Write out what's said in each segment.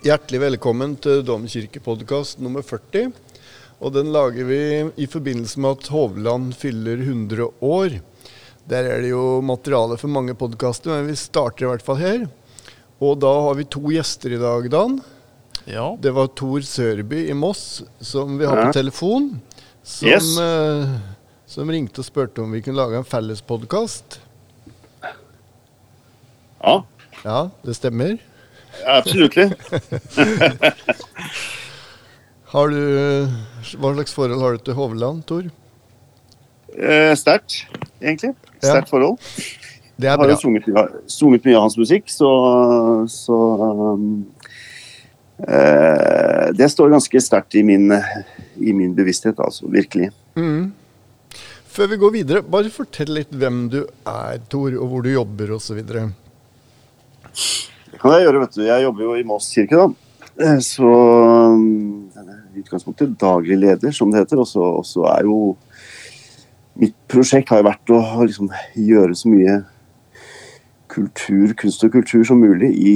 Hjertelig velkommen til Domkirkepodkast nummer 40. Og den lager vi i forbindelse med at Hovland fyller 100 år. Der er det jo materiale for mange podkaster, men vi starter i hvert fall her. Og da har vi to gjester i dag, Dan. Ja. Det var Tor Sørby i Moss som vi har på telefon. Som, Yes. eh, som ringte og spurte om vi kunne lage en felles podkast. Ja, Ja, det stemmer. Absolutt. Har du, hva slags forhold har du til Hovland, Tor? Eh, Sterkt, egentlig. Ja. Sterkt forhold. Det er Jeg har jo sunget, sunget mye av hans musikk, så, så um, eh, Det står ganske sterkt i min, i min bevissthet, altså. Virkelig. Mm. Før vi går videre, bare fortell litt hvem du er, Tor, og hvor du jobber osv. Kan jeg gjøre, vet du. Jeg jobber jo i Moss kirke, da. Eh, Så um, i utgangspunktet daglig leder, som det heter. Og så er jo Mitt prosjekt har jo vært å liksom gjøre så mye kultur, kunst og kultur som mulig i,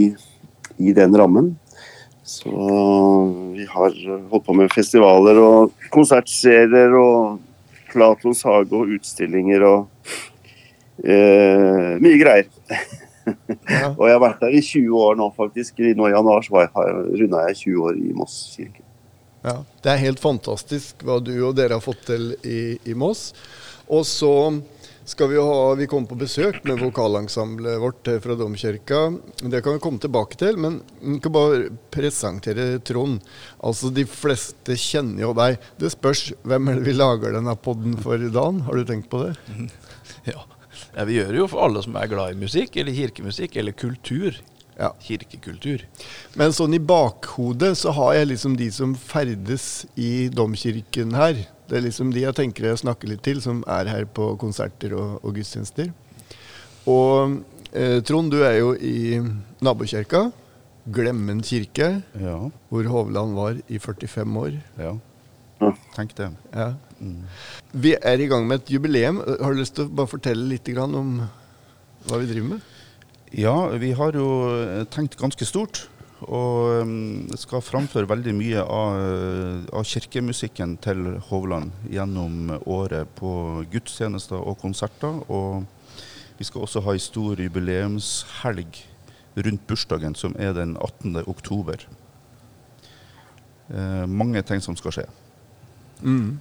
i den rammen. Så vi har holdt på med festivaler og konsertserier og Platons hage og utstillinger og eh, mye greier. Ja. Og jeg har vært der i 20 år nå, faktisk. I- Nå i januar så var jeg- runda jeg 20 år i Moss kirke. Ja, det er helt fantastisk hva du og dere har fått til i, i Moss. Og så skal vi jo ha Vi kommer på besøk med vokalensemblet vårt fra Domkirka. Det kan vi komme tilbake til, men vi kan bare presentere Trond. Altså, De fleste kjenner jo deg. Det spørs hvem er det vi lager denne podden for, i dag. Har du tenkt på det? ja. Ja. Vi gjør det jo for alle som er glad i musikk, eller kirkemusikk, eller kultur. Ja. Kirkekultur. Men sånn i bakhodet så har jeg liksom de som ferdes i domkirken her. Det er liksom de jeg tenker jeg snakker litt til, som er her på konserter og, og gudstjenester. Og eh, Trond, du er jo i nabokirka. Glemmen kirke, Ja, hvor Hovland var i 45 år. ja. Ja. Tenk det. Ja. Mm. Vi er i gang med et jubileum. Har du lyst til å bare fortelle litt om hva vi driver med? Ja, vi har jo eh, tenkt ganske stort. Og um, skal framføre veldig mye av, eh, av kirkemusikken til Hovland gjennom året på gudstjenester og konserter. Og vi skal også ha ei stor jubileumshelg rundt bursdagen, som er den 18. oktober. Eh, mange ting som skal skje. Mm.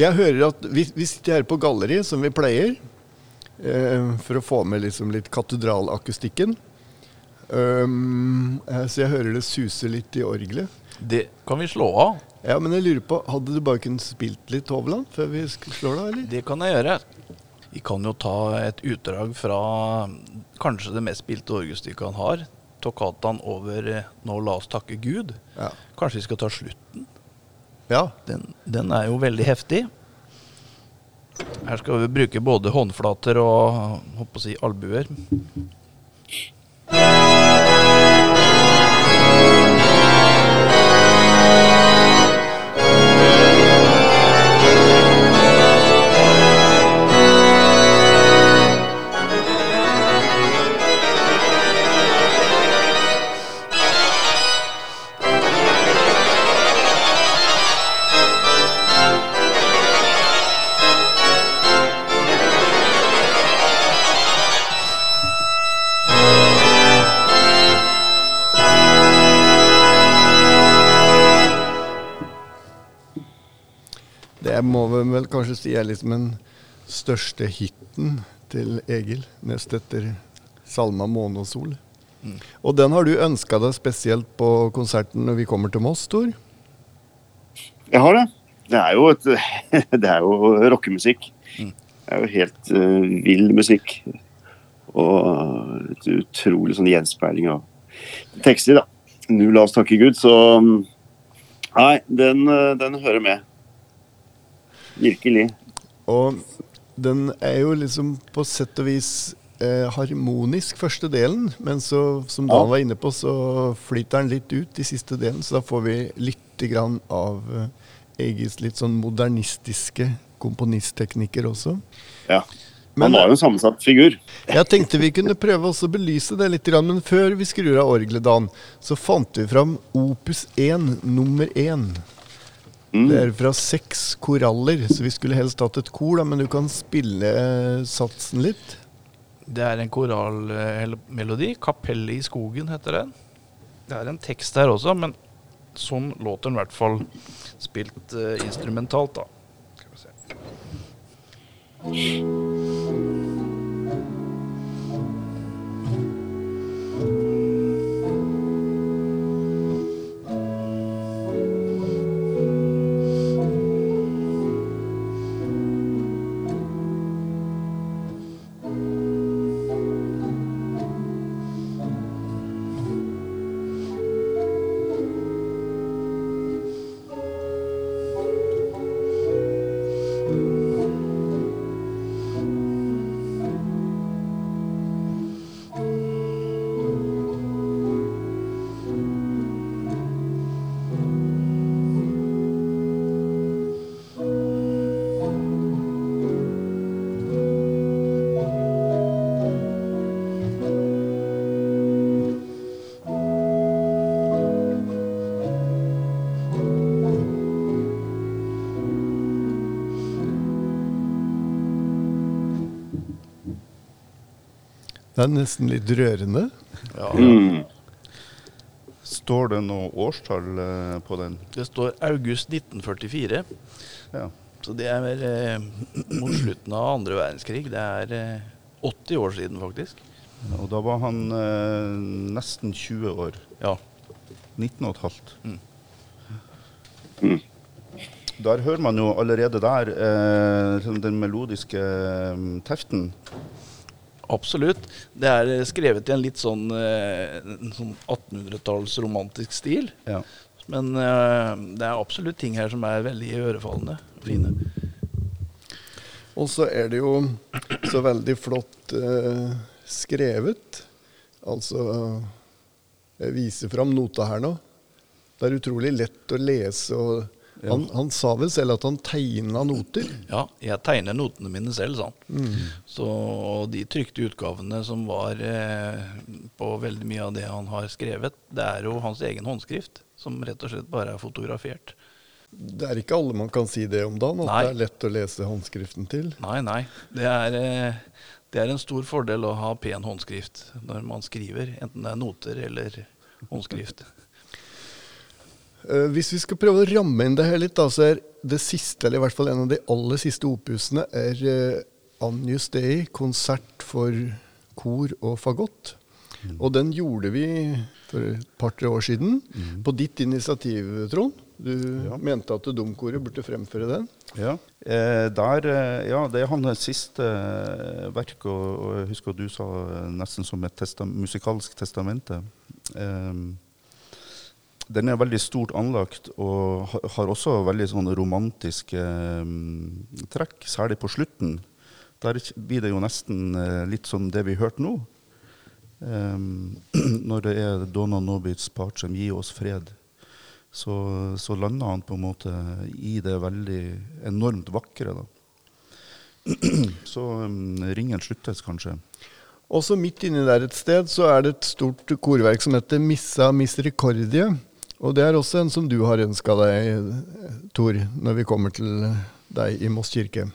Jeg hører at vi, vi sitter her på galleri, som vi pleier, eh, for å få med liksom litt katedralakustikken. Um, så jeg hører det suser litt i orgelet. Det kan vi slå av. Ja, men jeg lurer på, Hadde du bare kunnet spilt litt Hovland før vi slår det, eller? Det kan jeg gjøre. Vi kan jo ta et utdrag fra kanskje det mest spilte orgelstykket han har. Toccataen over eh, 'Nå la oss takke Gud'. Ja. Kanskje vi skal ta slutten? Ja. Den, den er jo veldig heftig. Her skal vi bruke både håndflater og håper å si albuer. Vel kanskje si er liksom den største hiten til Egil, nest etter salma 'Måne og sol'. Mm. Og den har du ønska deg spesielt på konserten når vi kommer til Moss, Tor? Jeg har det. Det er jo, et, det er jo rockemusikk. Mm. Det er jo helt uh, vill musikk. Og et utrolig sånn gjenspeiling av tekster, da. nå la oss takke Gud, så mm, Nei, den, eh, den hører med. Virkelig. Og den er jo liksom på sett og vis eh, harmonisk, første delen. Men så, som Dan var inne på, så flyter den litt ut i siste delen. Så da får vi litt grann av eh, Egils litt sånn modernistiske komponistteknikker også. Ja. Men- han var jo en sammensatt figur. Jeg tenkte vi kunne prøve også å belyse det litt, men før vi skrur av orgelet, Dan, så fant vi fram Opus 1 nummer 1. Mm. Det er fra seks koraller, så vi skulle helst hatt et kor, da, men du kan spille eh, satsen litt. Det er en koralmelodi. 'Kapellet i skogen' heter den. Det er en tekst her også, men sånn låter den i hvert fall spilt uh, instrumentalt, da. Skal vi se. Det er nesten litt rørende. Ja, Mm. Står det noe årstall eh, på den? Det står august 1944, Ja. så det er vel eh, mot slutten av andre verdenskrig. Det er eh, 80 år siden, faktisk. Og da var han eh, nesten 20 år. Ja. 19 og et halvt. Mm. Mm. Der hører man jo allerede der eh, den melodiske eh, teften. Absolutt. Det er eh, skrevet i en litt sånn, eh, sånn 1800-talls romantisk stil. Ja. Men eh, det er absolutt ting her som er veldig ørefallende og fine. Og så er det jo så veldig flott eh, skrevet. Altså Jeg viser fram nota her nå. Det er utrolig lett å lese. og han, han sa vel selv at han tegna noter. Ja, jeg tegner notene mine selv, sa han. Så og de trykte utgavene som var eh, på veldig mye av det han har skrevet, det er jo hans egen håndskrift, som rett og slett bare er fotografert. Det er ikke alle man kan si det om dagen, at Nei. det er lett å lese håndskriften til. Nei, nei. Det er, eh, det er en stor fordel å ha pen håndskrift når man skriver, enten det er noter eller håndskrift. Eh, hvis vi skal prøve å ramme inn det her litt, da, så er det siste, eller i hvert fall en av de aller siste opusene, er Anjus Agnus Dei, konsert for kor og fagott. Og den gjorde vi for et par-tre år siden, på ditt initiativ, Trond. Du Ja. mente at Domkoret burde fremføre den. Ja. Eh, der, eh, ja, det er hans siste eh, verk, og, og jeg husker at du sa eh, nesten som et testa musikalsk testamente. Eh, den er veldig stort anlagt og har også veldig sånne romantiske um, trekk, særlig på slutten. Der blir det jo nesten uh, litt som det vi hørte nå. Um, når det er 'Dona Nobits pacem, gi oss fred så, så lander han på en måte i det veldig enormt vakre. Da. Så um, ringen sluttes kanskje. Også midt inni der et sted så er det et stort korverk som heter Missa Misericordie. Og det er også en som du har ønska deg, Tor, når vi kommer til deg i Moss kirke.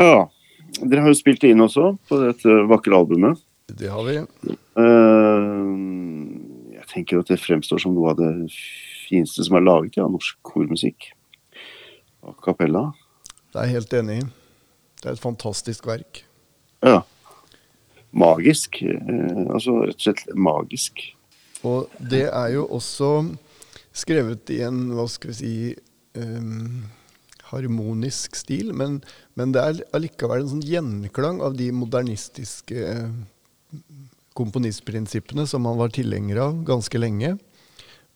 Ja. Dere har jo spilt det inn også på dette vakre albumet. Det har vi. Eh, jeg tenker at det fremstår som noe av det fineste som er laget av norsk kormusikk. A cappella. Det er jeg helt enig i. Det er et fantastisk verk. Ja. Magisk. eh, altså rett og slett magisk. Og det er jo også skrevet i en, hva skal vi si um, harmonisk stil, men, men det er allikevel en sånn gjenklang av de modernistiske eh, komponistprinsippene som han var tilhenger av ganske lenge.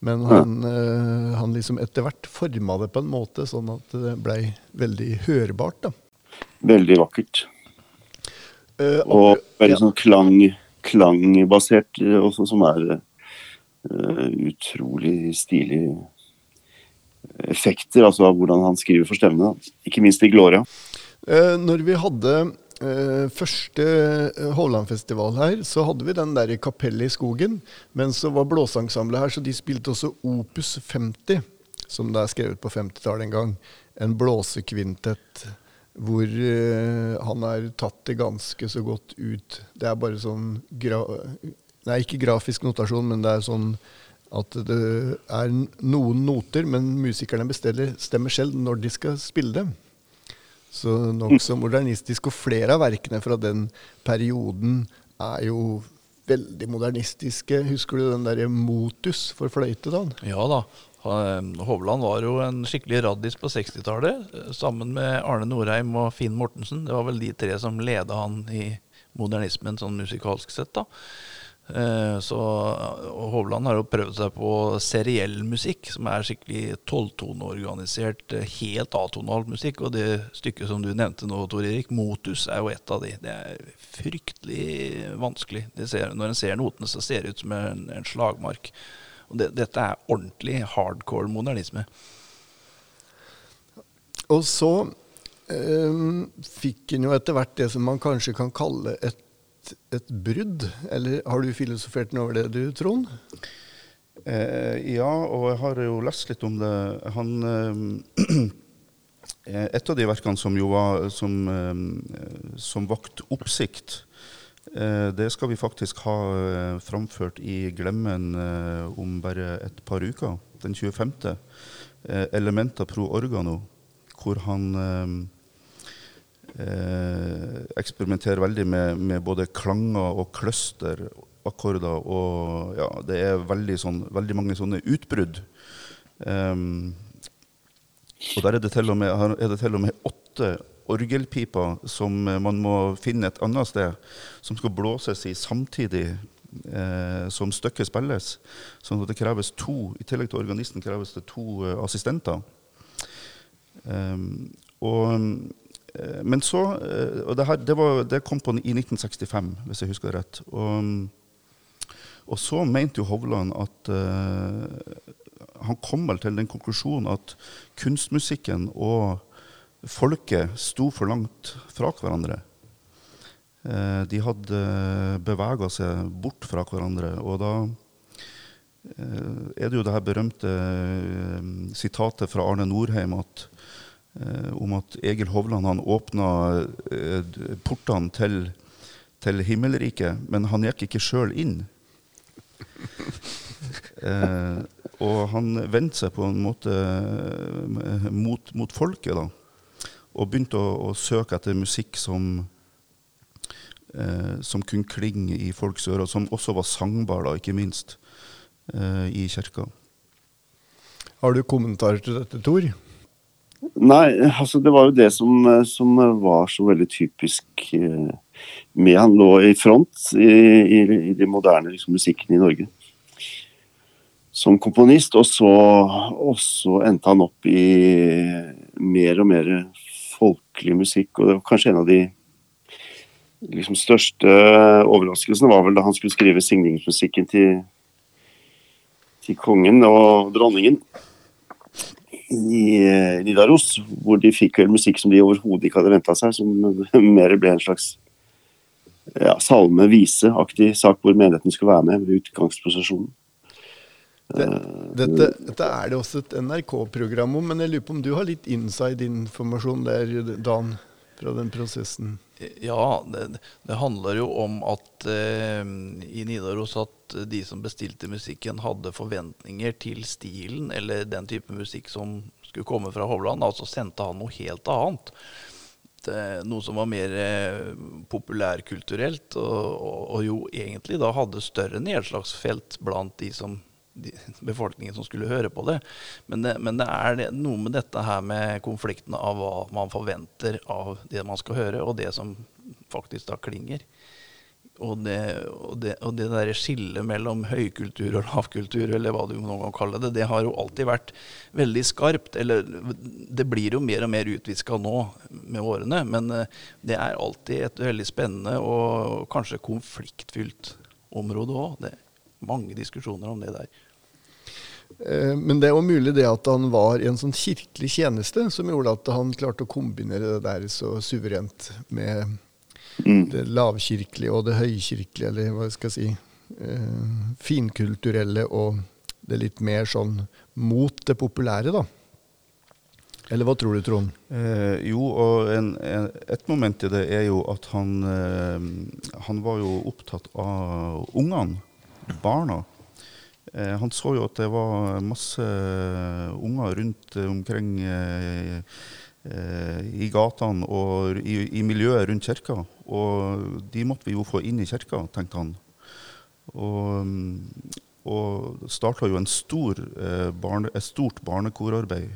Men han, eh, han liksom etter hvert forma det på en måte sånn at det blei veldig hørbart. da. Veldig vakkert. Uh, Og apro- veldig ja. sånn klang, klangbasert også, som er utrolig stilig effekter, altså av hvordan han skriver for stemmene. Ikke minst i Gloria. Eh, når vi hadde eh, første eh, Hovlandfestival her, så hadde vi den der i kapellet i skogen. Men så var blåseensemblet her, så de spilte også Opus 50, som det er skrevet på 50-tallet en gang. En blåsekvintett hvor eh, han er tatt det ganske så godt ut. Det er bare sånn gra Nei, ikke grafisk notasjon, men det er sånn at det er noen noter, men musikerne bestiller, stemmer selv når de skal spille dem. Så nokså modernistisk. Og flere av verkene fra den perioden er jo veldig modernistiske. Husker du den derre Motus for fløyte? da? Ja da. Hovland var jo en skikkelig raddis på 60-tallet, sammen med Arne Norheim og Finn Mortensen. Det var vel de tre som leda han i modernismen sånn musikalsk sett. da. Eh, så Hovland har jo prøvd seg på seriell musikk, som er skikkelig tolvtoneorganisert, eh, helt atonal musikk. Og det stykket som du nevnte nå, Tor Erik, Motus, er jo et av de. Det er fryktelig vanskelig. Ser, når en ser notene, så ser det ut som en, en slagmark. Og det, dette er ordentlig hardcore modernisme. Og så um, fikk en jo etter hvert det som man kanskje kan kalle et et brudd? Eller har du filosofert noe over det du, Trond? Eh, ja, og jeg har jo lest litt om det. Han eh, Et av de verkene som jo var som, eh, som vakt oppsikt, eh, det skal vi faktisk ha eh, framført i Glemmen eh, om bare et par uker. Den 25. Elementa pro organo, hvor han eh, eksperimenterer veldig med, med, både klanger og clusterakkorder. Og ja, det er veldig, sånn, veldig mange sånne utbrudd. Um, og der er det, til og med, er det til og med åtte orgelpiper som man må finne et annet sted, som skal blåses i samtidig eh, som stykket spilles. Sånn at det kreves to, I tillegg til organisten kreves det to uh, assistenter. Um, og Eh, men så eh, Og det, her, det, var, det kom på i 1965, hvis jeg husker rett. Og, og så mente jo Hovland at uh, Han kom vel til den konklusjonen at kunstmusikken og folket sto for langt fra hverandre. Uh, de hadde bevega seg bort fra hverandre. Og da uh, er det jo det her berømte sitatet fra Arne Norheim at Eh, om at Egil Hovland han åpna eh, portene til, til himmelriket, men han gikk ikke sjøl inn. eh, og han vendte seg på en måte eh, mot, mot folket, da. Og begynte å, å søke etter musikk som, eh, som kunne klinge i folks ører, som også var sangbar, da, ikke minst, eh, i kirka. Har du kommentarer til dette, Tor? Nei, altså det var jo det som, som var så veldig typisk eh, med Han lå i front i, i, i den moderne liksom, musikken i Norge som komponist. Og så, og så, endte han opp i mer og mer folkelig musikk. Og det var kanskje en av de liksom, største overraskelsene var vel da han skulle skrive signingsmusikken til, til kongen og dronningen i eh, Nidaros, hvor de fikk vel musikk som de overhodet ikke hadde venta seg, som mer ble en slags ja, salme-vise-aktig sak hvor menigheten skulle være med ved utgangsposisjonen. Det, dette, dette, er det også et NRK-program om, men jeg lurer på om du har litt inside-informasjon der, Dan, fra den prosessen? Ja, det, det, handler jo om at eh, i Nidaros at de som bestilte musikken, hadde forventninger til stilen eller den type musikk som skulle komme fra Hovland. Altså sendte han noe helt annet. Det, noe som var mer eh, populærkulturelt, og, og, og, jo egentlig da hadde større nedslagsfelt blant de som befolkningen som skulle høre på det. Men det, men det er noe med dette her med konfliktene av hva man forventer av det man skal høre, og det som faktisk da klinger. Og det, og det, og det der skillet mellom høykultur og lavkultur, eller hva du noen gang kaller det, det har jo alltid vært veldig skarpt. Eller det blir jo mer og mer utviska nå med årene, men eh, det er alltid et veldig spennende og kanskje konfliktfylt område òg. Mange diskusjoner om det der. Eh, men det er jo mulig det at han var i en sånn kirkelig tjeneste som gjorde at han klarte å kombinere det der så suverent med, Mm. det lavkirkelige og det høykirkelige, eller hva skal jeg si, eh, finkulturelle og det litt mer sånn mot det populære, da. Eller hva tror du, Trond? Eh, jo, og en, en, et moment i det er jo at han, eh, han var jo opptatt av ungene, barna. Eh, han så jo at det var masse unger rundt omkring eh, eh, i gatene og i, miljøet rundt kirka. Og de måtte vi jo få inn i kirka, tenkte han. Og, mm, og starta jo stor, eh, barne, et stort barnekorarbeid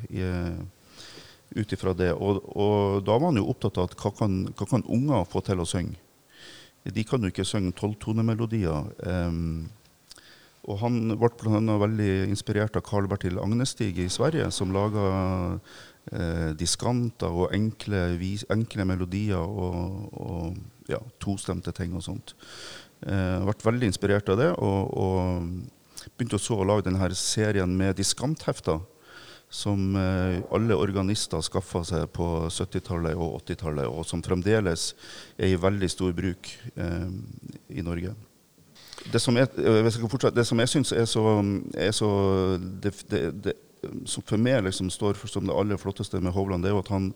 ut ifra det. Og, og, da var han jo opptatt av at hva kan, hva kan unger få til å synge? De kan jo ikke synge tolvtonemelodier. Um, og han ble bl.a. veldig inspirert av Carl Bertil Agnestig i Sverige, som laga eh, diskanter og enkle, vis, enkle melodier og, og ja, tostemte ting og sånt. Eh, ble veldig inspirert av det, og, og begynte så å lage denne serien med diskanthefter som eh, alle organister skaffa seg på 70-tallet og 80-tallet, og som fremdeles er i veldig stor bruk eh, i Norge. Det som jeg, eh, som jeg syns er så, er så det, det, det, som for meg liksom står som det aller flotteste med Hovland, det er jo at han,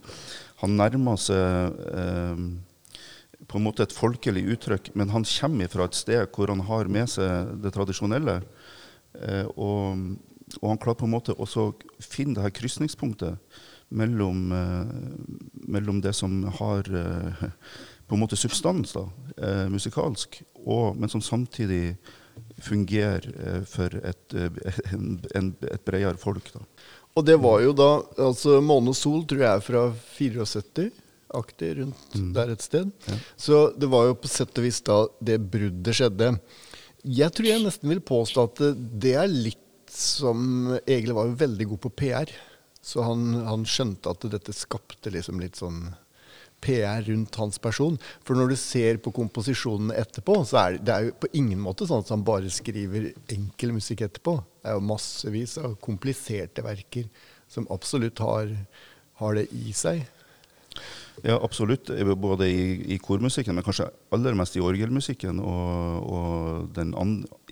han nærmer seg eh, på en måte et folkelig uttrykk, men han kommer fra et sted hvor han har med seg det tradisjonelle. Eh, og og han klarer på en måte å finne det her krysningspunktet mellom, eh, mellom, det som har eh, på en måte substans da, eh, musikalsk, og, men som samtidig fungerer eh, for et, eh, en, en, et bredere folk. Da. Og det var jo da altså Måne sol tror jeg er fra 74-aktig, rundt mm. der et sted. Ja. Så det var jo på sett og vis da det bruddet skjedde. Jeg tror jeg nesten vil påstå at det er litt som Egil var jo veldig god på PR. Så han, han, skjønte at dette skapte liksom litt sånn PR rundt hans person. For når du ser på komposisjonene etterpå, så er det, det er jo på ingen måte sånn at han bare skriver enkel musikk etterpå. Det er jo massevis av kompliserte verker som absolutt har, har det i seg. Ja, absolutt. Både i, i, kormusikken, men kanskje aller mest i orgelmusikken og, og den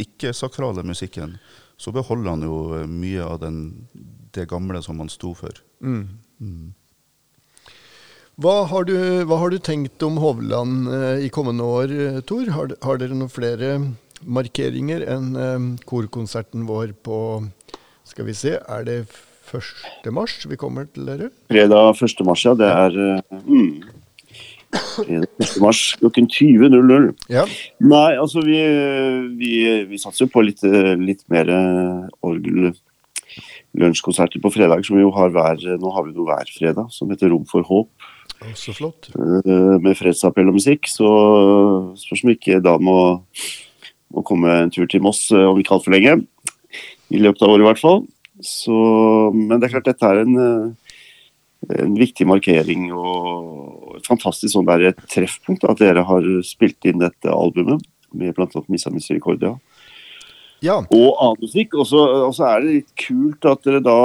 ikke-sakrale musikken så beholder han jo mye av den, det gamle som han sto for. Mm. Mm. Hva, har du, hva, har du, tenkt om Hovland eh, i kommende år, eh, Tor? Har, har, dere noen flere markeringer enn eh, korkonserten vår på Skal vi se, er det 1. mars vi kommer til dere? Fredag 1. mars, ja. Det er mm. 1. mars klokken 20.00. Ja. Nei, altså vi, vi, vi satser jo på litt, litt mer orgel lunsjkonserter på fredag, som vi jo har hver Nå har vi noe hver fredag, som heter Rom for håp. Så flott. Eh, med fredsappell og musikk. Så spørs om ikke da må, må komme en tur til Moss eh, om ikke altfor lenge. I løpet av året, i hvert fall. Så, men det er klart, dette er en eh, en viktig markering og et fantastisk sånn der treffpunkt at dere har spilt inn dette albumet med bl.a. Missa Misericordia. Ja. Og annen musikk. Og så er det litt kult at dere da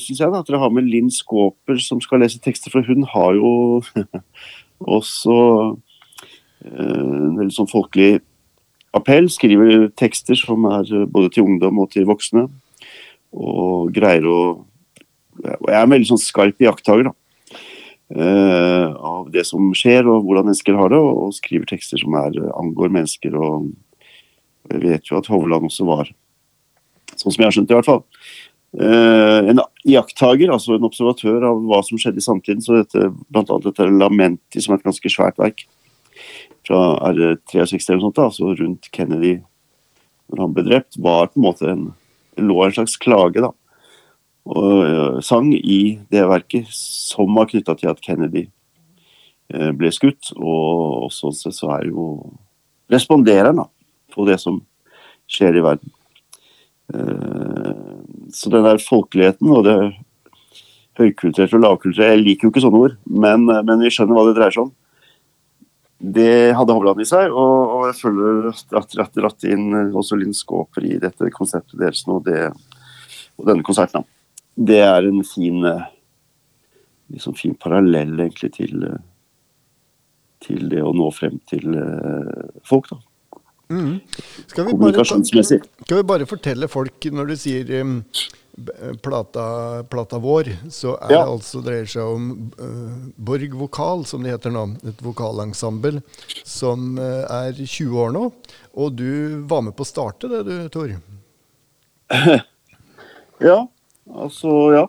synes jeg da, at dere har med Linn Skåper som skal lese tekster, for hun har jo også eh, en veldig sånn folkelig appell. Skriver tekster som er både til ungdom og til voksne. Og greier å og jeg er en veldig sånn skarp iakttaker uh, av det som skjer og hvordan mennesker har det, og, og skriver tekster som er, angår mennesker. og Jeg vet jo at Hovland også var sånn som jeg har skjønt det, i hvert fall. Uh, en iakttager, altså en observatør av hva som skjedde i samtiden. så dette, Blant annet dette Lamenti, som er et ganske svært verk fra R63 eller sånt, da, altså rundt Kennedy når han ble drept, var på en måte en, lå en slags klage da, og eh, sang i det verket som var knytta til at Kennedy eh, ble skutt. Og sånn sett så er jo responderer han på det som skjer i verden. Eh, så den der folkeligheten og det høykulturerte og lavkulturerte Jeg liker jo ikke sånne ord, men, men, vi skjønner hva det dreier seg om. Det hadde Hovland i seg, og, og jeg føler at det dratt inn også Linn Skåper i dette konseptet deres nå, det, og denne konserten det er en fin, liksom fin parallell egentlig til, til det å nå frem til eh, folk, da. Mm. Skal, vi bare skal vi bare fortelle folk, når du sier um, plata, plata vår, så er Ja. det altså dreier seg om uh, Borg Vokal, som det heter nå. Et vokalensemble som uh, er 20 år nå. Og du var med på å starte det, du, Tor? Ja, altså ja.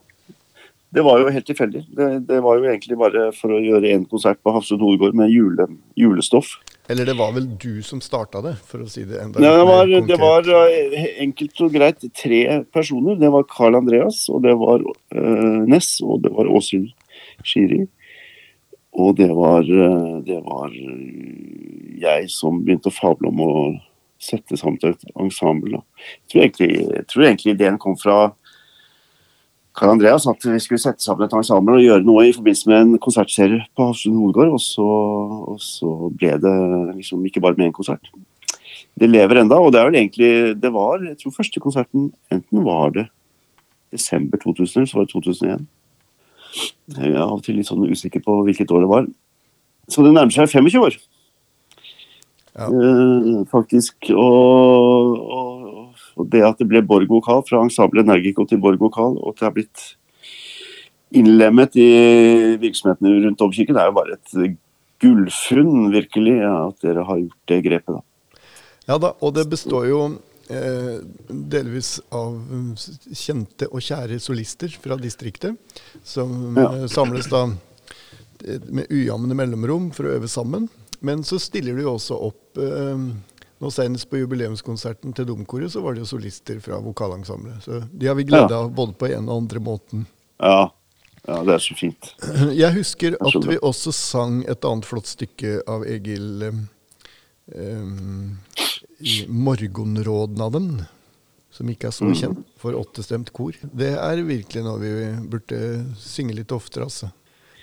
Det var jo helt tilfeldig. Det, det var jo egentlig bare for å gjøre én konsert på Hafslund hovedgård med jule, julestoff. Eller det var vel du som starta det, for å si det enda Nei, det var, det var eh, enkelt og greit tre personer. Det var Carl Andreas, og det var uh, Ness, og det var Åshild Skiri. Og det var, eh, det var jeg som begynte å fable om å sette sammen et ensemble. Jeg, tror egentlig, jeg tror egentlig ideen kom fra Karl Andreas at vi skulle sette sammen et ensemble og gjøre noe i forbindelse med en konsertserie på Hafslund hovedgård. Og så, og så ble det liksom ikke bare med én konsert. Det lever enda, og det er vel egentlig Det var Jeg tror første konserten enten var det desember 2000 eller så var det 2001. Jeg er av og til litt sånn usikker på hvilket år det var. Så det nærmer seg 25 år. Ja. Eh, faktisk. Og, det at det ble Borg vokal fra Ensemble Energico til Borg vokal, og at det har blitt innlemmet i virksomhetene rundt Domkirken, er jo bare et gullfunn, virkelig, ja, at dere har gjort det grepet. da. Ja da, og det består jo eh, delvis av mm, kjente og kjære solister fra distriktet, som Ja. eh, samles da eh, med ujevne mellomrom for å øve sammen. Men så stiller de jo også opp eh, Nå Senest på jubileumskonserten til Domkoret så var det jo solister fra vokalensemblet. Så de har vi glede Ja. av både på en og andre måten. Ja, ja det er så fint. Jeg husker at vi også sang et annet flott stykke av Egil eh, i dem, som ikke er så kjent for åttestemt kor. Det er virkelig noe vi burde synge litt oftere, altså.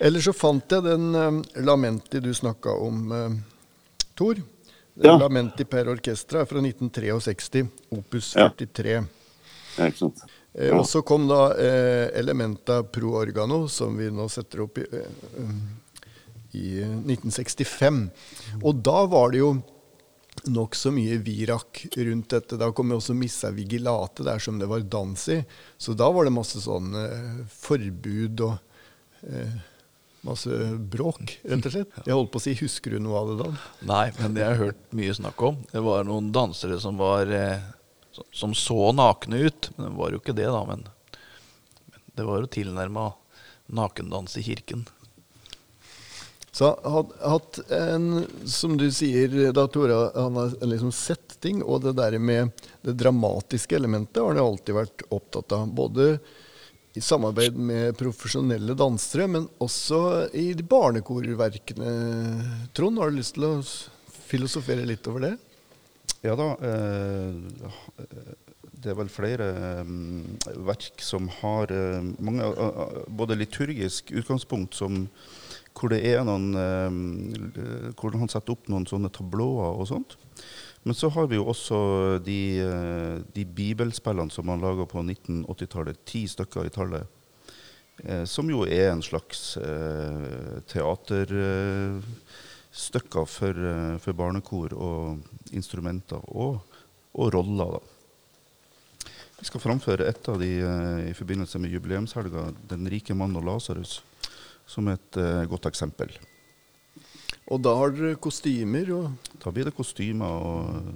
Ellers så fant jeg den um, Lamenti du snakka om, um, Tor. Ja. Lamenti per orkestra fra 1963, opus 43. Ja, ikke sant? Eh, Ja. Og så kom da eh, Elementa pro organo, som vi nå setter opp i, eh, i eh, 1965. Og da var det jo nokså mye virak rundt dette. Da kom jo også Missa Vigilate der som det var dans i. Så da var det masse sånn eh, forbud og eh, masse bråk, rett og slett. Jeg holdt på å si, husker du noe av det da? Nei, men det har jeg hørt mye snakk om. Det var noen dansere som var eh, som- så nakne ut. Men det var jo ikke det, da. Men, men det var jo tilnærma nakendans i kirken. Så had, hatt en, som du sier, da Tora, han har liksom sett ting, og det der med det dramatiske elementet har han alltid vært opptatt av. Både i samarbeid med profesjonelle dansere, men også i de barnekorverkene. Trond, har du lyst til å filosofere litt over det? Ja da. Eh, det er vel flere eh, verk som har eh, mange, både liturgisk utgangspunkt, som, hvor det er noen Hvor han setter opp noen sånne tablåer og sånt. Men så har vi jo også de, eh, de bibelspillene som man laga på 1980-tallet. Ti stykker i tallet. Eh, som jo er en slags eh, teaterstykker for, eh, for barnekor og instrumenter og, og roller. Da. Vi skal framføre et av de eh, i forbindelse med jubileumshelga, 'Den rike mann og Lasarus', som et eh, godt eksempel. Og da har dere kostymer og Da blir det kostymer og,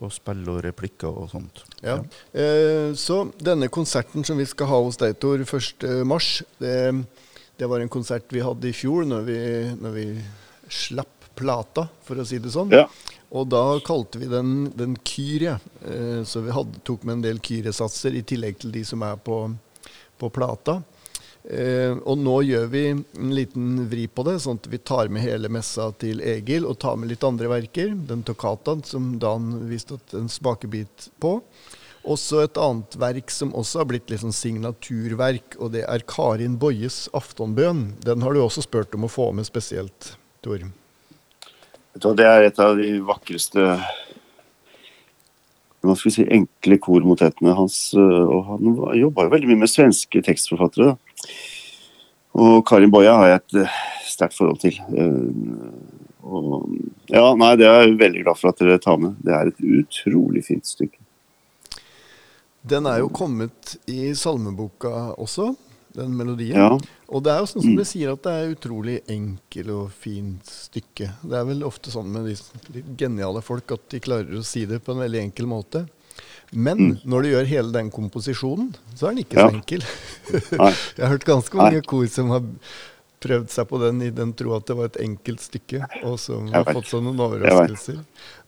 og spill og replikker og sånt. Ja. Eh, så denne konserten som vi skal ha hos deg, Tor, 1. mars, det, det var en konsert vi hadde i fjor når vi, når vi slapp plata, for å si det sånn. Ja. Og da kalte vi den, den Kyrie. Eh, så vi hadde, tok med en del Kyrie-satser i tillegg til de som er på, på plata. Eh, og nå gjør vi en liten vri på det, sånn at vi tar med hele messa til Egil og tar med litt andre verker. Den toccataen som Dan viste en smakebit på. Også et annet verk som også har blitt litt sånn signaturverk, og det er Karin Boyes 'Aftonbøn'. Den har du også spurt om å få med spesielt, Tor. Det er et av de vakreste skal vi si, enkle kormotettene hans. øh, og Han jobba jo veldig mye med svenske tekstforfattere. da. Og Karin Boya har jeg et uh, sterkt forhold til. Uh, og, ja, nei, det er jeg veldig glad for at dere tar med. Det er et utrolig fint stykke. Den er jo kommet i salmeboka også, den melodien. Ja. Og det er jo sånn som dere sier, at det er utrolig enkel og fint stykke. Det er vel ofte sånn med de litt geniale folk at de klarer å si det på en veldig enkel måte. Men når du gjør hele den komposisjonen, så er den ikke Ja. så enkel. Jeg har hørt ganske mange kor som har prøvd seg på den i den tro at det var et enkelt stykke, og som har fått seg noen overraskelser.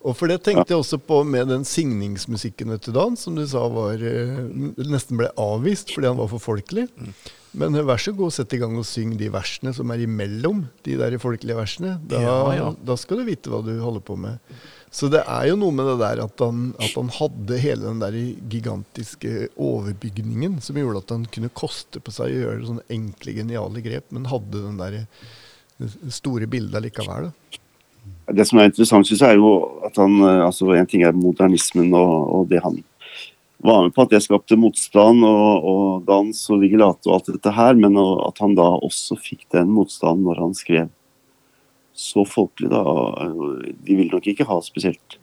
Og for det tenkte jeg også på med den signingsmusikken, vet du, Dan, som du sa var eh, nesten ble avvist fordi han var for folkelig. Men eh, vær så god, sett i gang og syng de versene som er imellom de der folkelige versene. Da, Ja, ja. da skal du vite hva du holder på med. Så det er jo noe med det der at han, at han hadde hele den der gigantiske overbygningen som gjorde at han kunne koste på seg å gjøre sånne enkle, geniale grep, men hadde den der store bildet likevel. Da. Det som er interessant, synes jeg, er jo at han eh, altså En ting er modernismen og, og det han var med på, at det skapte motstand og, og dans og vigilate og alt dette her, men at han da også fikk den motstanden når han skrev så folkelig, da. De ville nok ikke ha spesielt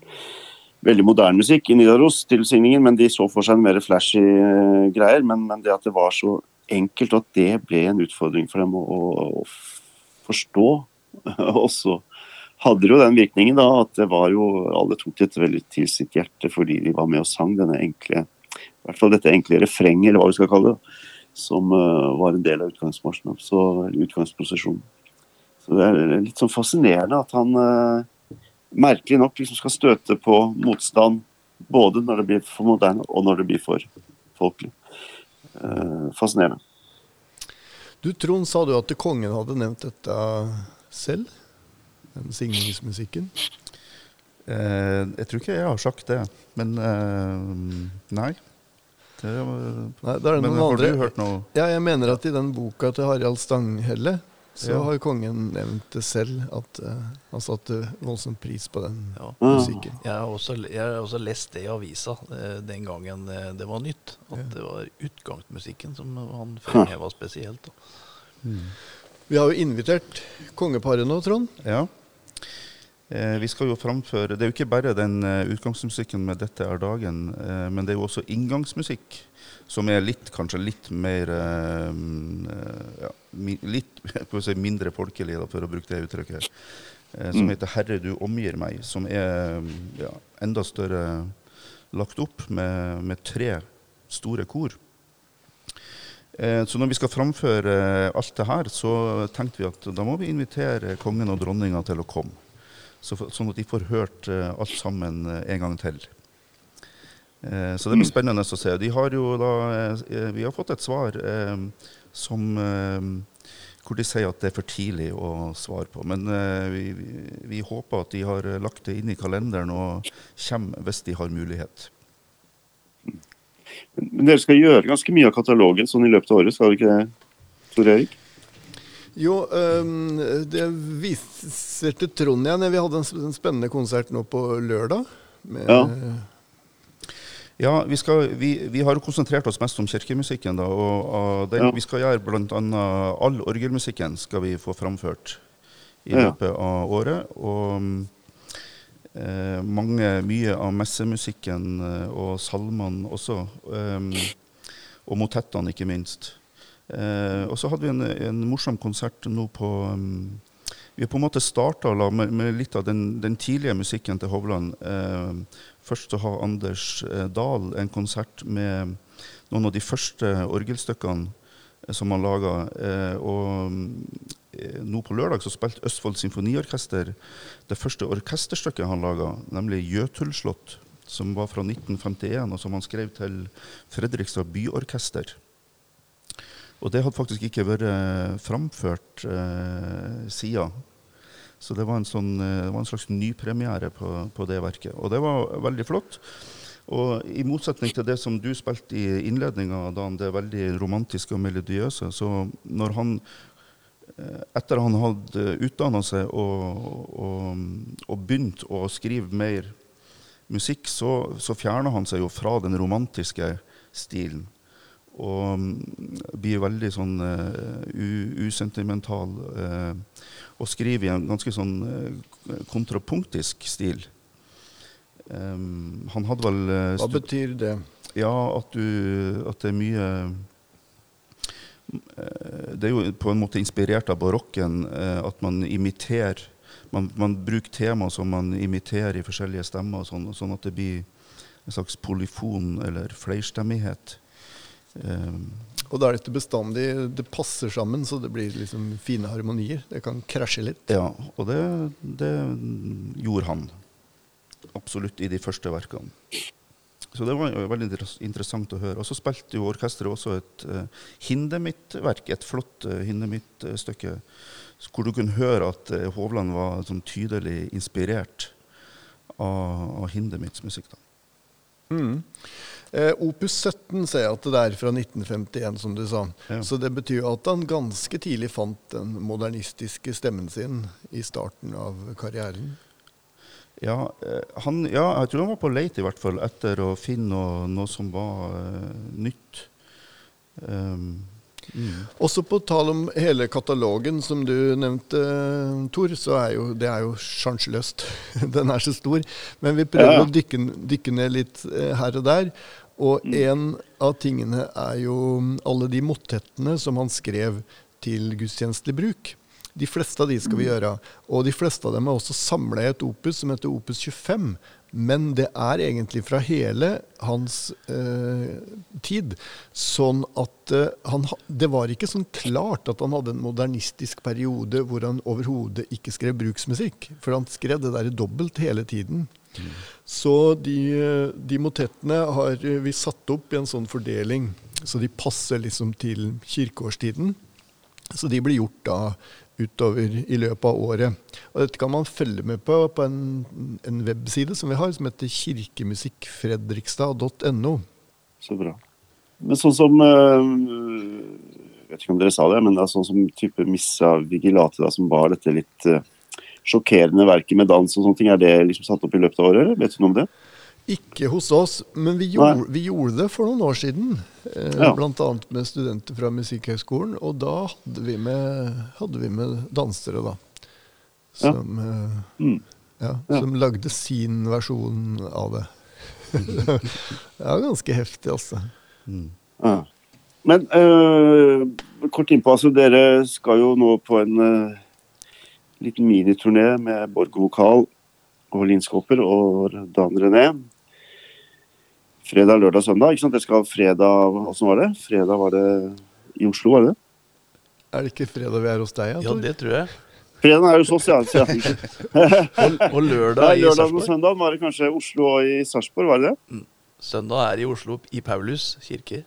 veldig moderne musikk i Nidaros til signingen, men de så for seg en mer flashy eh, greier. Men, men det at det var så enkelt, og at det ble en utfordring for dem å, å, å forstå. og så hadde jo den virkningen da, at det var jo alle tok dette veldig til sitt hjerte fordi de var med og sang denne enkle i hvert fall dette enkle refrenget, eller hva vi skal kalle det, som uh, var en del av utgangsmarsjen, så utgangsprosesjonen. Så det er litt sånn fascinerende at han eh, merkelig nok liksom skal støte på motstand både når det blir for moderne og når det blir for folkelig. Eh, fascinerende. Du Trond, sa du at kongen hadde nevnt dette selv? Den signingsmusikken? Eh, jeg tror ikke jeg har sagt det, men eh, nei. Det, Nei, det er det men noen har andre. du hørt noe? Ja, jeg mener at i den boka til Harald Stanghelle, så Ja. har kongen nevnt det selv, at uh, han satte voldsom pris på den Ja. musikken. Jeg har, også, jeg har også lest det i avisa uh, den gangen eh, det var nytt. At Ja. det var utgangsmusikken som han fremheva spesielt. Da. Vi har jo invitert kongeparet nå, Trond. Ja. Eh, vi skal jo framføre Det er jo ikke bare den eh, utgangsmusikken med 'Dette er dagen', eh, men det er jo også inngangsmusikk, som er litt, kanskje litt mer mm, ja, Litt si, mindre folkelig, for å bruke det uttrykket. Som Mm. heter 'Herre, du omgir meg', som er mm, ja, enda større lagt opp med, med tre store kor. Så når vi skal framføre alt det her, så tenkte vi at da må vi invitere kongen og dronninga til å komme. Så sånn at de får hørt eh, alt sammen eh, en gang til. Eh, så det blir spennende å se. Har da, vi har fått et svar som hvor de sier at det er for tidlig å svare på. Men vi, vi, håper at de har lagt det inn i kalenderen og kommer hvis de har mulighet. Men dere skal gjøre ganske mye av katalogen sånn i løpet av året, skal dere ikke det, Tor Erik? Jo, det viser til Trond igjen. Vi hadde en spennende konsert nå på lørdag. Med, Ja. Ja, vi, skal, vi, vi har konsentrert oss mest om kirkemusikken. da, og, og den, Ja. Vi skal gjøre bl.a. all orgelmusikken skal vi få framført i løpet av året. Og eh, mange, mye av messemusikken eh, og salmene også. Um, og motettene, ikke minst. Eh, og så hadde vi en, en morsom konsert nå på um, Vi på en måte starta med, med litt av den, den tidlige musikken til Hovland. Eh, først så har Anders eh, Dahl en konsert med noen av de første orgelstykkene eh, som han laga. Eh, og eh, nå på lørdag så spilte Østfold Symfoniorkester det første orkesterstykket han laga, nemlig 'Jøtulslott', som var fra 1951, og som han skrev til Fredrikstad Byorkester. Og det hadde faktisk ikke vært eh, framført eh, siden. Så det var en, sånn, eh, det var en slags nypremiere på, på det verket. Og det var veldig flott. Og i motsetning til det som du spilte i innledninga, Dan, det veldig romantiske og melodiøse, så når han eh, etter han hadde utdanna seg og, og, og begynt å skrive mer musikk, så, så fjerna han seg jo fra den romantiske stilen Og mm, blir veldig sånn uh, usentimental. Uh, og skriver i en ganske sånn uh, kontrapunktisk stil. Um, han hadde vel Hva betyr det? Ja, at, du, at det er mye Det er jo på en måte inspirert av barokken at man imiterer man, man, bruker tema som man imiterer i forskjellige stemmer, sånn, sånn at det blir en slags polyfon eller flerstemmighet. Um, og da er dette bestandig Det passer sammen, så det blir liksom fine harmonier. Det kan krasje litt. Ja, og det, det gjorde han. Absolutt i de første verkene. Så det var jo veldig interessant å høre. Og så spilte jo orkesteret også et uh, Hindemith-verk, et flott uh, Hindemith-stykke, hvor du kunne høre at uh, Hovland var sånn, tydelig inspirert av, av Hindemiths musikk. da. Mm. Eh, Opus 17 ser jeg at det er fra 1951, som du sa. Ja. Så det betyr at han ganske tidlig fant den modernistiske stemmen sin i starten av karrieren. Ja, eh, han, ja jeg tror han var på leit i hvert fall etter å finne noe, noe som var uh, nytt. Um, Mm. Også på tall om hele katalogen som du nevnte, Tor, så er jo det er jo sjanseløst. Den er så stor. Men vi prøver ja, ja. å dykke, dykke, ned litt eh, her og der. Og mm. en av tingene er jo alle de motettene som han skrev til gudstjenestelig bruk. De fleste av de skal vi mm. gjøre. Og de fleste av dem er også samla i et opus som heter Opus 25. Men det er egentlig fra hele hans eh, tid. Sånn at eh, han, Det var ikke sånn klart at han hadde en modernistisk periode hvor han overhodet ikke skrev bruksmusikk. For han skrev det der dobbelt hele tiden. Mm. Så de, de motettene har vi satt opp i en sånn fordeling, så de passer liksom til kirkeårstiden. Så de blir gjort da utover i løpet av året. Og dette kan man følge med på på en, en webside som vi har, som heter kirkemusikkfredrikstad.no. Så bra. Men sånn som Jeg eh, vet ikke om dere sa det, men det er sånn som type Missa Vigilate, da, som var dette litt uh, sjokkerende verket med dans og sånne ting, er det liksom satt opp i løpet av året? Eller? Vet du noe om det? Ikke hos oss, men vi gjorde, vi gjorde, det for noen år siden. Eh, ja. Bl.a. med studenter fra Musikkhøgskolen. Og da hadde vi med, hadde vi med dansere, da. Som, ja. Eh, mm. ja, som lagde sin versjon av det. det var ganske heftig, altså. Mm. Men øh, kort innpå, altså dere skal jo nå på en øh, liten miniturné med Borg Vokal og linskåper og Dan René fredag, lørdag, søndag. ikke sant? Jeg skal fredag Åssen var det? Fredag var det i Oslo, var det det? Er det ikke fredag vi er hos deg? Ja, det tror jeg. Fredag er hos oss, ja. og, og lørdag i Sarpsborg? Lørdag og søndag var det kanskje Oslo og i Sarpsborg, var det det? Mm. Søndag er i Oslo, i Paulus kirke,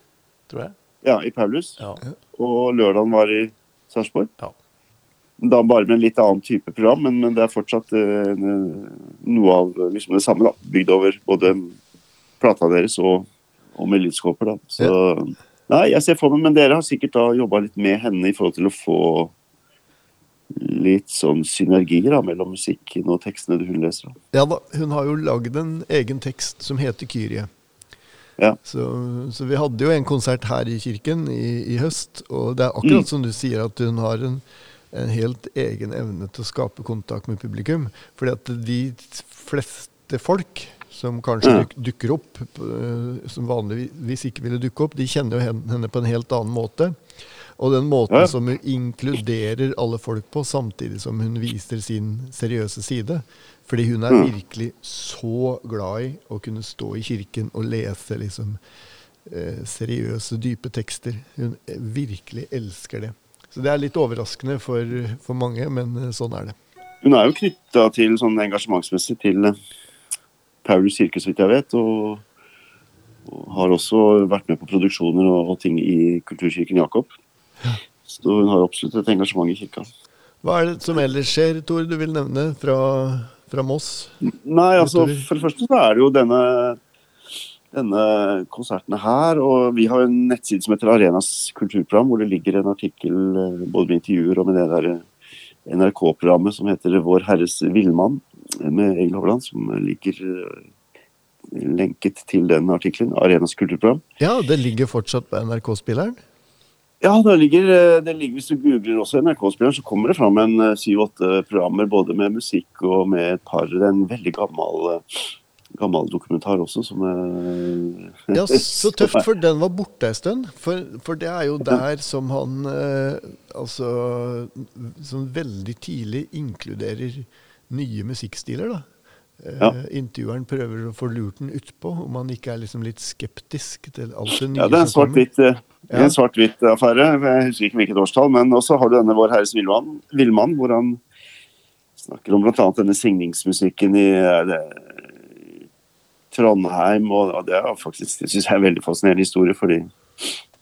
tror jeg. Ja, i Paulus. Ja. Og lørdagen var i Sarpsborg. Ja. Da bare med en litt annen type program, men, men det er fortsatt uh, noe av liksom det samme. da, Bygd over både plata deres og, og med lydskåper. da. Så. Nei, jeg ser for meg, Men dere har sikkert da jobba litt med henne i forhold til å få litt sånn synergier da, mellom musikken og tekstene hun leser. Da. Ja da, hun har jo lagd en egen tekst som heter Kyrie. Ja. Så, så, vi hadde jo en konsert her i kirken i, i høst, og det er akkurat mm. som du sier, at hun har en, en, helt egen evne til å skape kontakt med publikum. Fordi at de fleste folk som kanskje duk, dukker opp, uh, som vanligvis ikke ville dukke opp, de kjenner jo henne på en helt annen måte. Og den måten som hun inkluderer alle folk på, samtidig som hun viser sin seriøse side. Fordi hun er virkelig så glad i å kunne stå i kirken og lese liksom eh, seriøse, dype tekster. Hun virkelig elsker det. Så det er litt overraskende for, for mange, men eh, sånn er det. Hun er jo knytta til sånn engasjementsmessig til Paulus kirke, så vidt jeg vet. Og, har også vært med på produksjoner og, ting i Kulturkirken Jakob. Ja. Så hun har absolutt et engasjement i kirka. Hva er det som ellers skjer, Tor, du vil nevne fra, fra Moss? Nei, altså For det første så er det jo denne, denne konserten her. Og vi har en nettside som heter Arenas kulturprogram, hvor det ligger en artikkel eh, både med intervjuer og med det der NRK-programmet som heter Vår Herres villmann med Egil Hovland, som ligger lenket til den artikkelen. Arenas kulturprogram. Ja, det ligger fortsatt på NRK-spilleren? Ja, det ligger, eh, det ligger, hvis du googler også NRK-spilleren, så kommer det fram en eh, syv-åtte programmer både med musikk og med et par En veldig gammel, eh, gammel dokumentar også, som er Ja, så tøft, for den var borte en stund. For, for, det er jo der som han altså Som veldig tidlig inkluderer nye musikkstiler, da. Ja. Intervjueren prøver å få lurt den utpå, om han ikke er liksom litt skeptisk til alt det nye ja, det er som kommer. Ja. En svart-hvitt-affære. Jeg husker ikke hvilket årstall. Men også har du denne Vår Herres villmann, hvor han snakker om bl.a. denne signingsmusikken i det, Trondheim. og Det er faktisk, det synes jeg er en veldig fascinerende historie. fordi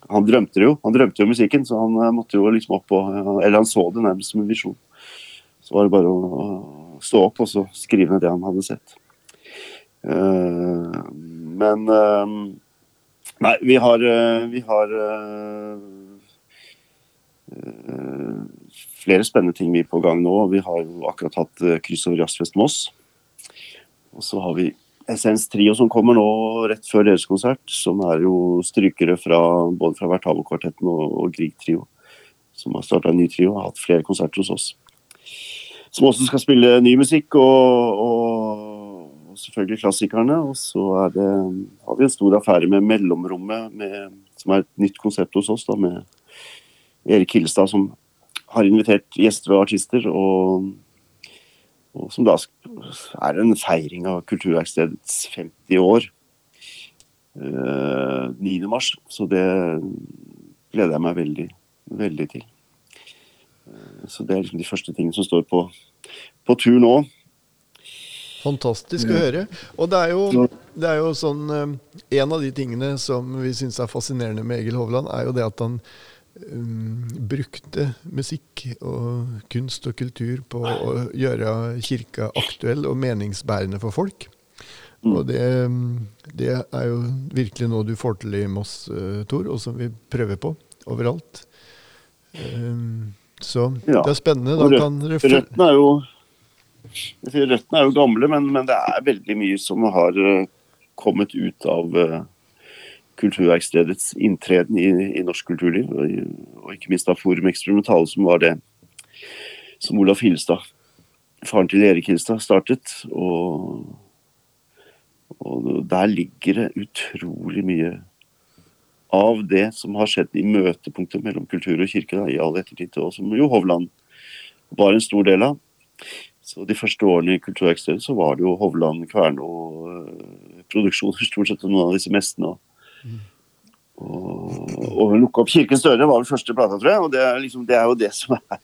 han drømte jo han drømte jo musikken, så han eh, måtte jo liksom opp og Eller han så det nærmest som en visjon. Så var det bare å stå opp og så skrive ned det han hadde sett. Uh, men uh, Nei, vi har, eh, vi har flere spennende ting vi er på gang nå. Vi har jo akkurat hatt kryss over Jazzfest Moss. Og så har vi Essens Trio som kommer nå rett før deres konsert. Som er jo strykere fra, både fra Vertavo-kvartetten og, og Grieg-trio. Som har starta en ny trio og har hatt flere konserter hos oss. Som også skal spille ny musikk og, og selvfølgelig klassikerne. Og så det, har vi en stor affære med Mellomrommet, med, som er et nytt konsept hos oss. da, Med Erik Hillestad, som har invitert gjester og artister. Og, og som da er en feiring av Kulturverkstedets 50 år. Uh, eh, 9. mars. Så det gleder jeg meg veldig, veldig til. Uh, så det er liksom de første tingene som står på, på tur nå. Fantastisk å høre. Og det er jo, det er jo sånn eh, En av de tingene som vi syns er fascinerende med Egil Hovland, er jo det at han um, brukte musikk og kunst og kultur på å gjøre kirka aktuell og meningsbærende for folk. Mm. Og det, det, er jo virkelig noe du får til i Moss, Tor, og som vi prøver på overalt. Um, så ja. det er spennende. Kan Røttene er jo Røttene er jo gamle, men, men, det er veldig mye som har uh, kommet ut av uh, Kulturverkstedets inntreden i, i, norsk kulturliv. Og, og, ikke minst av Forum Experimentale, som var det som Olaf Hilstad, faren til Erik Hilstad, startet. Og, og der ligger det utrolig mye av det som har skjedd i møtepunktet mellom kultur og kirke da, i all ettertid, og som jo Hovland var en stor del av. Så De første årene i Kulturverkstedet så var det jo Hovland, Kverno-produksjoner, eh, stort sett noen av disse mestene. Mm. Og, og 'Lukke opp kirkens dører' var den første plata, tror jeg. Og det er, liksom, det er jo det som er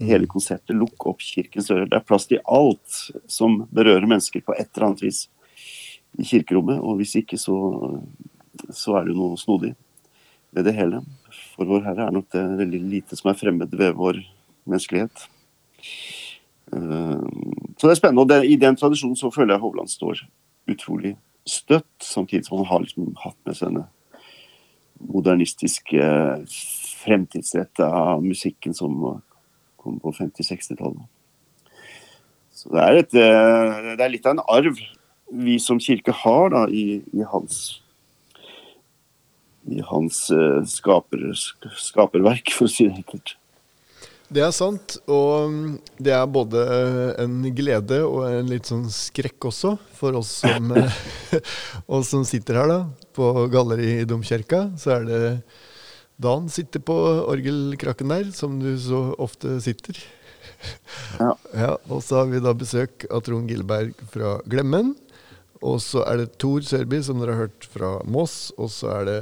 hele konseptet. 'Lukke opp kirkens dører'. Det er plass til alt som berører mennesker på et eller annet vis i kirkerommet. Og hvis ikke, så, så er det jo noe snodig ved det hele. For Vår Herre er nok det veldig lite som er fremmed ved vår menneskelighet. Eh, så det er spennende. og det, I den tradisjonen så føler jeg Hovland står utrolig støtt, samtidig som han har liksom hatt med seg denne modernistiske, fremtidsretta musikken som kom på 50-60-tallet. Så det er, et, eh, det er, litt av en arv vi som kirke har da, i, i hans i hans uh, skaper, skaperverk, for å si det enkelt. Det er sant, og det er både en glede og en litt sånn skrekk også, for oss som, oss som sitter her da, på galleriet i Domkirka. Så er det Dan sitter på orgelkrakken der, som du så ofte sitter. Ja. ja. Og så har vi da besøk av Trond Gilberg fra Glemmen. Og så er det Tor Sørby, som dere har hørt fra Moss. Og så er det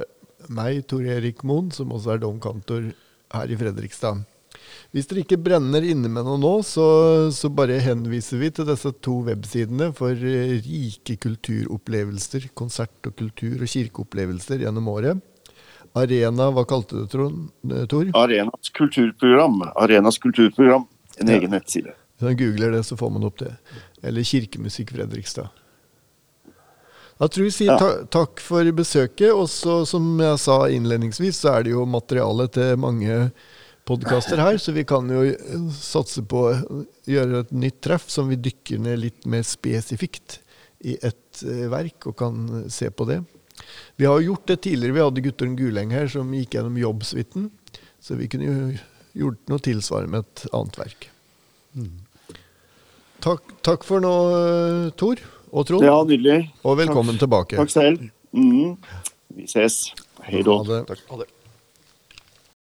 meg, Tor Erik Moen, som også er domkantor her i Fredrikstad. Hvis dere ikke brenner inne med noe nå, så, så, bare henviser vi til disse to websidene for eh, rike kulturopplevelser, konsert- og kultur- og kirkeopplevelser gjennom året. Arena, hva kalte du det, eh, Tor? Arenas kulturprogram. Arenas kulturprogram. En ja. egen nettside. Hvis man googler det, så får man opp det. Eller Kirkemusikk Fredrikstad. Da tror vi sier ta takk for besøket. Og så, som jeg sa innledningsvis, så er det jo materiale til mange podkaster her, så vi kan jo satse på å gjøre et nytt treff som vi dykker ned litt mer spesifikt i ett eh, verk, og kan se på det. Vi har gjort det tidligere. Vi hadde Guttorm Guleng her som gikk gjennom jobbsuiten. Så vi kunne jo gjort noe tilsvarende med et annet verk. Takk, takk for nå, eh, Tor og Trond. Ja, nydelig. Og velkommen tilbake. Takk selv. Mm. Vi ses. Hei da. Ha det. Takk. Ha det.